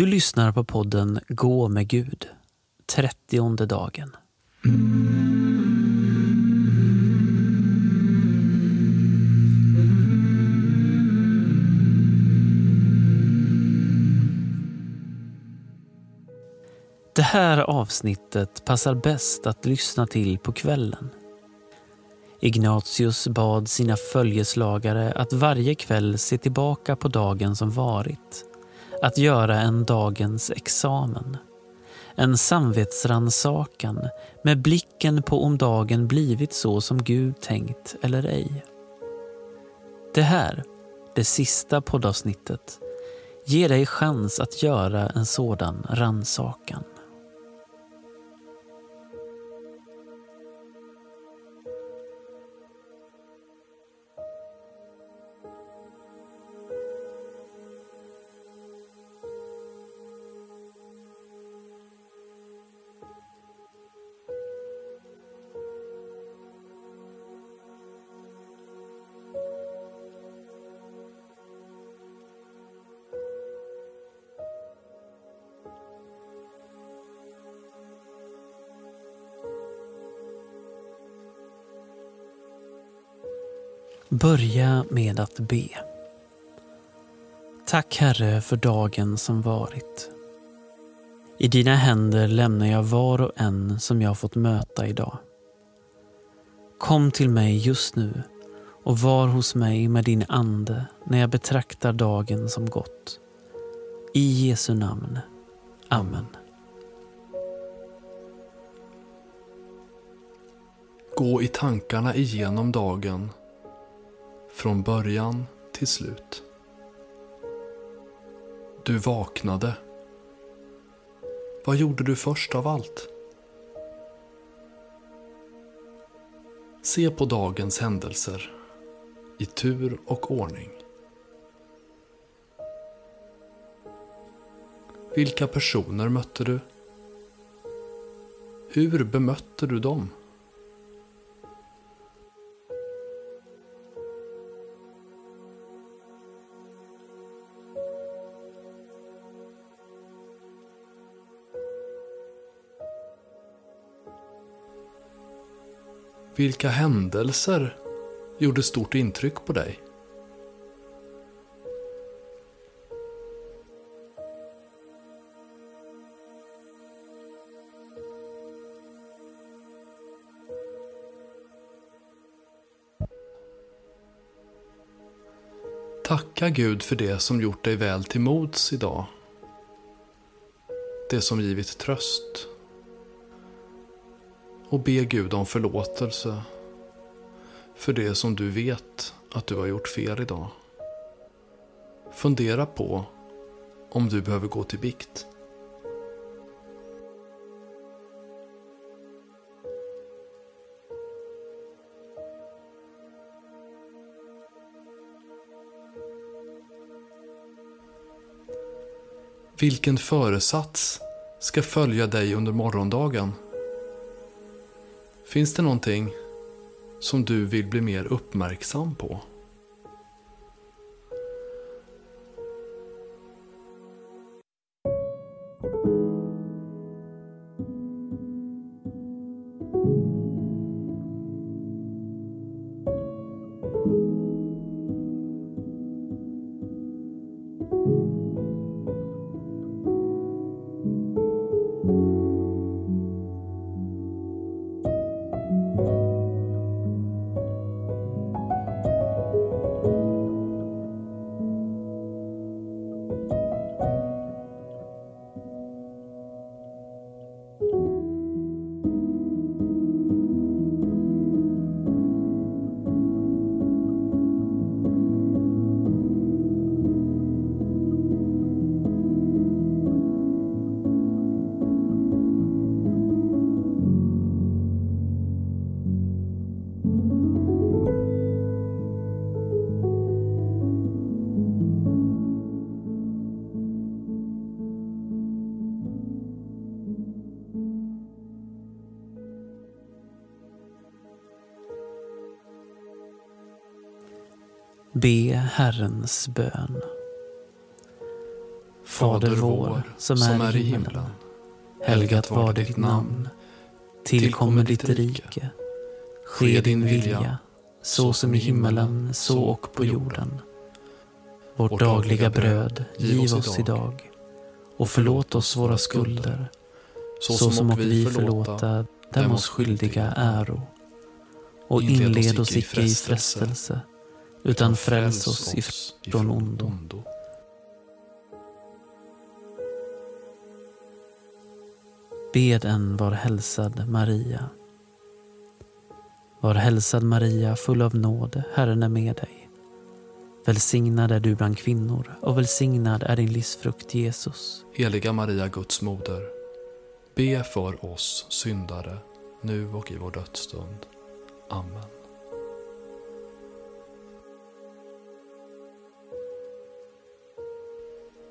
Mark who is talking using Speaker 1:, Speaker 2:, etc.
Speaker 1: Du lyssnar på podden Gå med Gud, trettionde dagen. Det här avsnittet passar bäst att lyssna till på kvällen. Ignatius bad sina följeslagare att varje kväll se tillbaka på dagen som varit. Att göra en dagens examen. En samvetsransakan med blicken på om dagen blivit så som Gud tänkt eller ej. Det här, det sista poddavsnittet, ger dig chans att göra en sådan ransakan. Börja med att be. Tack Herre för dagen som varit. I dina händer lämnar jag var och en som jag fått möta idag. Kom till mig just nu och var hos mig med din ande när jag betraktar dagen som gått. I Jesu namn. Amen.
Speaker 2: Gå i tankarna igenom dagen från början till slut. Du vaknade. Vad gjorde du först av allt? Se på dagens händelser i tur och ordning. Vilka personer mötte du? Hur bemötte du dem? Vilka händelser gjorde stort intryck på dig? Tacka Gud för det som gjort dig väl till mods idag. Det som givit tröst och be Gud om förlåtelse för det som du vet att du har gjort fel idag. Fundera på om du behöver gå till bikt. Vilken föresats ska följa dig under morgondagen? Finns det någonting som du vill bli mer uppmärksam på?
Speaker 1: Be Herrens bön. Fader vår, som är i himmelen. Helgat var ditt namn. Tillkommer ditt rike. Ske din vilja, så som i himmelen, så och på jorden. Vårt dagliga bröd giv oss idag och förlåt oss våra skulder så som och vi förlåta dem oss skyldiga äro. Och inled oss icke i frestelse utan fräls oss ifrån ondo. Bed en var hälsad Maria. Var hälsad Maria, full av nåd, Herren är med dig. Välsignad är du bland kvinnor och välsignad är din livsfrukt Jesus.
Speaker 2: Heliga Maria, Guds moder. Be för oss syndare, nu och i vår dödsstund. Amen.